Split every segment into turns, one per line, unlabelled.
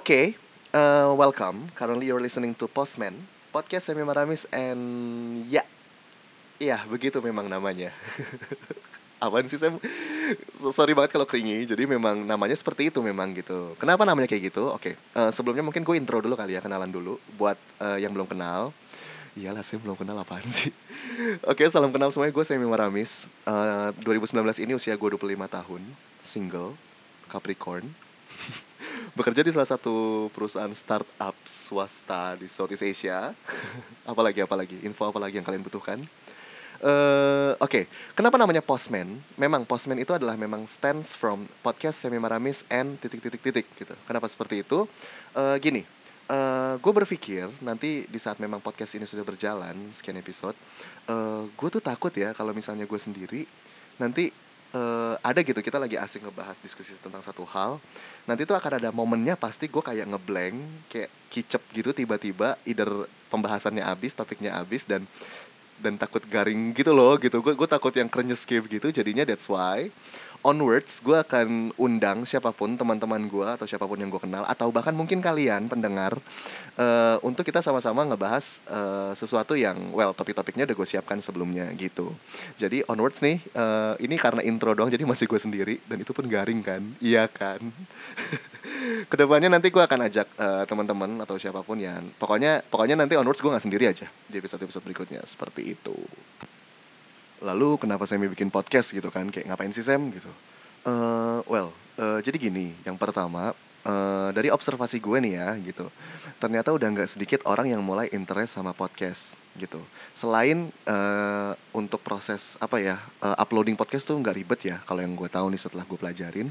Okay, uh, welcome. Currently you're listening to Postman, podcast semi maramis and ya, ya begitu memang namanya. Apaan sih? So, sorry banget kalau keringi. Jadi memang namanya seperti itu memang gitu. Kenapa namanya kayak gitu? Oke, okay. uh, sebelumnya mungkin gue intro dulu kali ya, kenalan dulu buat uh, yang belum kenal. Iyalah, saya belum kenal apaan sih. Oke, okay, salam kenal semuanya. Gue Semi Maramis. Uh, 2019 ini usia gue 25 tahun, single, Capricorn. bekerja di salah satu perusahaan startup swasta di Southeast Asia. apalagi apalagi info apalagi yang kalian butuhkan. Uh, Oke, okay. kenapa namanya Postman? Memang Postman itu adalah memang stands from podcast semi maramis and titik titik titik gitu. Kenapa seperti itu? Uh, gini, uh, gue berpikir nanti di saat memang podcast ini sudah berjalan sekian episode, uh, gue tuh takut ya kalau misalnya gue sendiri nanti uh, ada gitu kita lagi asing ngebahas diskusi tentang satu hal. Nanti tuh akan ada momennya pasti gue kayak ngeblank kayak kicep gitu tiba-tiba either pembahasannya habis topiknya habis dan dan takut garing gitu loh gitu. Gue gue takut yang krenyes gitu jadinya that's why onwards gue akan undang siapa pun teman-teman gue atau siapa pun yang gue kenal atau bahkan mungkin kalian pendengar uh, untuk kita sama-sama ngebahas uh, sesuatu yang well topik-topiknya udah gue siapkan sebelumnya gitu. Jadi onwards nih uh, ini karena intro doang jadi masih gue sendiri dan itu pun garing kan? Iya kan? Ke depannya nanti gue akan ajak uh, teman-teman atau siapa pun yang pokoknya pokoknya nanti onwards gue nggak sendiri aja di episode-episode berikutnya seperti itu lalu kenapa saya bikin podcast? gitu kan kayak ngapain sih Sam? gitu. Uh, well uh, jadi gini yang pertama uh, dari observasi gue nih ya gitu ternyata udah nggak sedikit orang yang mulai interest sama podcast gitu. Selain uh, untuk proses apa ya uh, uploading podcast tuh nggak ribet ya kalau yang gue tahu nih setelah gue pelajarin.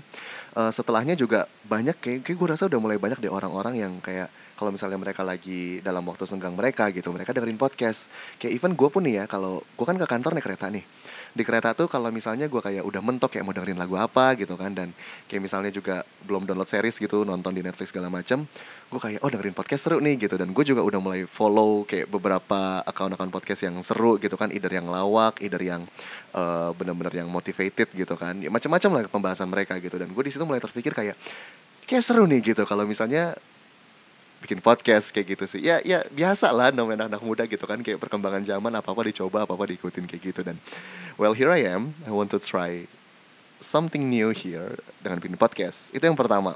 Uh, setelahnya juga banyak kayak, kayak gue rasa udah mulai banyak deh orang-orang yang kayak kalau misalnya mereka lagi dalam waktu senggang mereka gitu mereka dengerin podcast. Kayak even gue pun nih ya kalau gue kan ke kantor naik kereta nih. Di kereta tuh kalau misalnya gue kayak udah mentok kayak mau dengerin lagu apa gitu kan dan kayak misalnya juga belum download series gitu nonton di Netflix segala macam gue kayak oh dengerin podcast seru nih gitu. Dan gue juga udah mulai follow kayak beberapa akun-akun podcast yang seru gitu kan either yang lawak either yang uh, bener-bener yang motivated gitu kan. Ya, macam-macam lah pembahasan mereka gitu. Dan gue di situ mulai terpikir kayak kayak seru nih gitu. Kalau misalnya bikin podcast kayak gitu sih. Ya ya biasa lah namanya anak, anak muda gitu kan kayak perkembangan zaman apa apa dicoba apa apa diikutin kayak gitu. Dan well here I am I want to try something new here dengan bikin podcast. Itu yang pertama.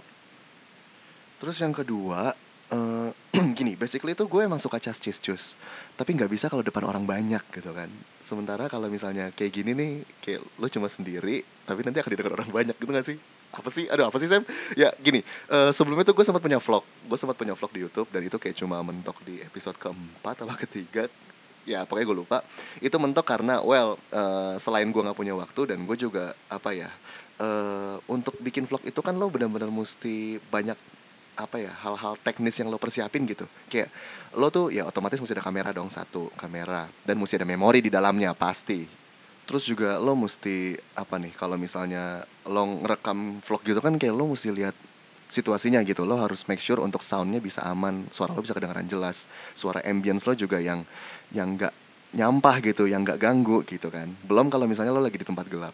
Terus yang kedua uh, gini basically itu gue emang suka cas cis cus tapi nggak bisa kalau depan orang banyak gitu kan. Sementara kalau misalnya kayak gini nih kayak lo cuma sendiri tapi nanti akan didengar orang banyak gitu gak sih apa sih? Aduh apa sih Sam? Ya gini uh, sebelumnya tuh gue sempat punya vlog. Gue sempat punya vlog di YouTube dan itu kayak cuma mentok di episode keempat atau ketiga. Ya pokoknya gue lupa. Itu mentok karena well uh, selain gue nggak punya waktu dan gue juga apa ya uh, untuk bikin vlog itu kan lo benar-benar mesti banyak apa ya hal-hal teknis yang lo persiapin gitu. Kayak lo tuh ya otomatis mesti ada kamera dong satu kamera. Dan mesti ada memori di dalamnya pasti terus juga lo mesti apa nih kalau misalnya lo ngerekam vlog gitu kan kayak lo mesti lihat situasinya gitu. Lo harus make sure untuk soundnya bisa aman suara lo bisa kedengaran jelas suara ambience lo juga yang yang nggak nyampah gitu yang nggak ganggu gitu kan. Belum kalau misalnya lo lagi di tempat gelap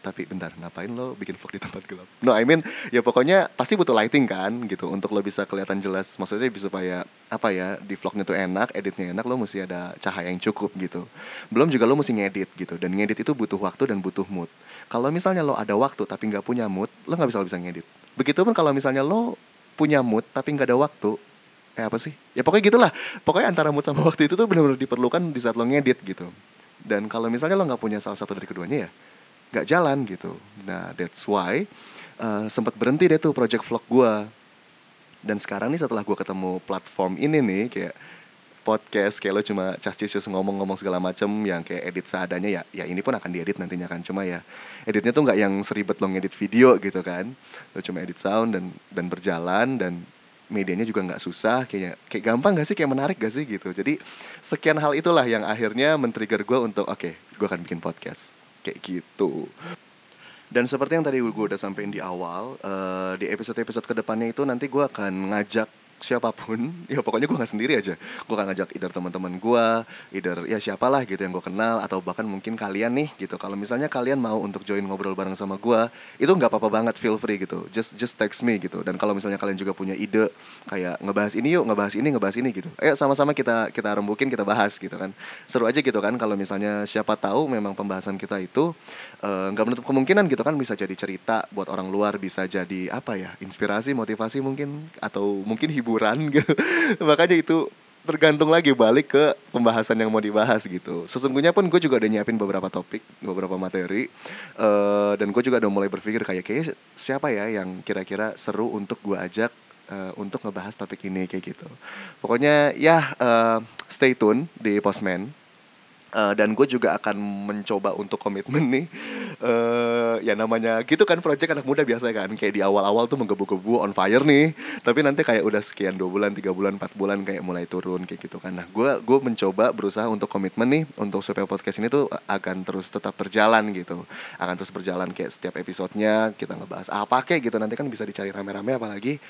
tapi bentar ngapain lo bikin vlog di tempat gelap? No I mean ya pokoknya pasti butuh lighting kan gitu. Untuk lo bisa kelihatan jelas maksudnya bisa supaya apa ya di vlognya tuh enak editnya enak lo mesti ada cahaya yang cukup gitu. Belum juga lo mesti ngedit gitu. Dan ngedit itu butuh waktu dan butuh mood. Kalau misalnya lo ada waktu tapi nggak punya mood lo nggak bisa bisa ngedit. Begitupun kalau misalnya lo punya mood tapi nggak ada waktu kayak apa sih? Ya pokoknya gitulah. Pokoknya antara mood sama waktu itu tuh benar-benar diperlukan di saat lo ngedit gitu. Dan kalau misalnya lo nggak punya salah satu dari keduanya ya nggak jalan gitu. Nah that's why uh, sempat berhenti deh tuh project vlog gue dan sekarang nih setelah gue ketemu platform ini nih kayak podcast kayak lo cuma cas-cis ngomong-ngomong segala macem yang kayak edit seadanya ya ya ini pun akan diedit nantinya kan. Cuma ya editnya tuh nggak yang seribet lo ngedit video gitu kan. Lo cuma edit sound dan dan berjalan dan medianya juga nggak susah. Kayaknya kayak gampang gak sih? Kayak menarik gak sih gitu? Jadi sekian hal itulah yang akhirnya men-trigger gue untuk oke okay, gue akan bikin podcast kayak gitu. Dan seperti yang tadi gue udah sampein di awal uh, di episode-episode ke depannya itu nanti gue akan ngajak siapa pun ya pokoknya gue nggak sendiri aja. Gue akan ngajak either teman-teman gue either ya siapalah gitu yang gue kenal atau bahkan mungkin kalian nih gitu. Kalau misalnya kalian mau untuk join ngobrol bareng sama gue itu nggak apa-apa banget feel free gitu. Just just text me gitu. Dan kalau misalnya kalian juga punya ide kayak ngebahas ini yuk ngebahas ini ngebahas ini gitu. Ayo sama-sama kita kita rembukin kita bahas gitu kan. Seru aja gitu kan kalau misalnya siapa tahu memang pembahasan kita itu eh, nggak uh, menutup kemungkinan gitu kan bisa jadi cerita buat orang luar bisa jadi apa ya inspirasi motivasi mungkin atau mungkin hiburan gitu makanya itu tergantung lagi balik ke pembahasan yang mau dibahas gitu. Sesungguhnya pun gue juga udah nyiapin beberapa topik, beberapa materi, uh, dan gue juga udah mulai berpikir kayak kayak siapa ya yang kira-kira seru untuk gue ajak uh, untuk ngebahas topik ini kayak gitu. Pokoknya ya uh, stay tune di Postman Uh, dan gue juga akan mencoba untuk komitmen nih. Uh, ya namanya gitu kan project anak muda biasa kan. Kayak di awal-awal tuh menggebu-gebu on fire nih. Tapi nanti kayak udah sekian dua bulan tiga bulan empat bulan kayak mulai turun kayak gitu kan. Nah gue gue mencoba berusaha untuk komitmen nih untuk supaya podcast ini tuh akan terus tetap berjalan gitu. Akan terus berjalan kayak setiap episodenya kita ngebahas apa kayak gitu. Nanti kan bisa dicari rame-rame apalagi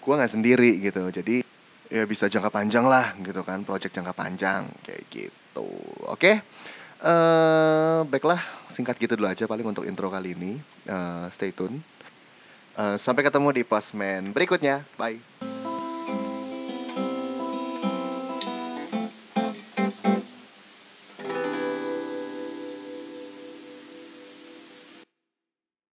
gue nggak sendiri gitu. Jadi ya bisa jangka panjang lah gitu kan project jangka panjang kayak gitu gitu. Oke. Okay? Uh, eh, baiklah, singkat gitu dulu aja paling untuk intro kali ini. Uh, stay tune. Uh, sampai ketemu di Postman berikutnya. Bye.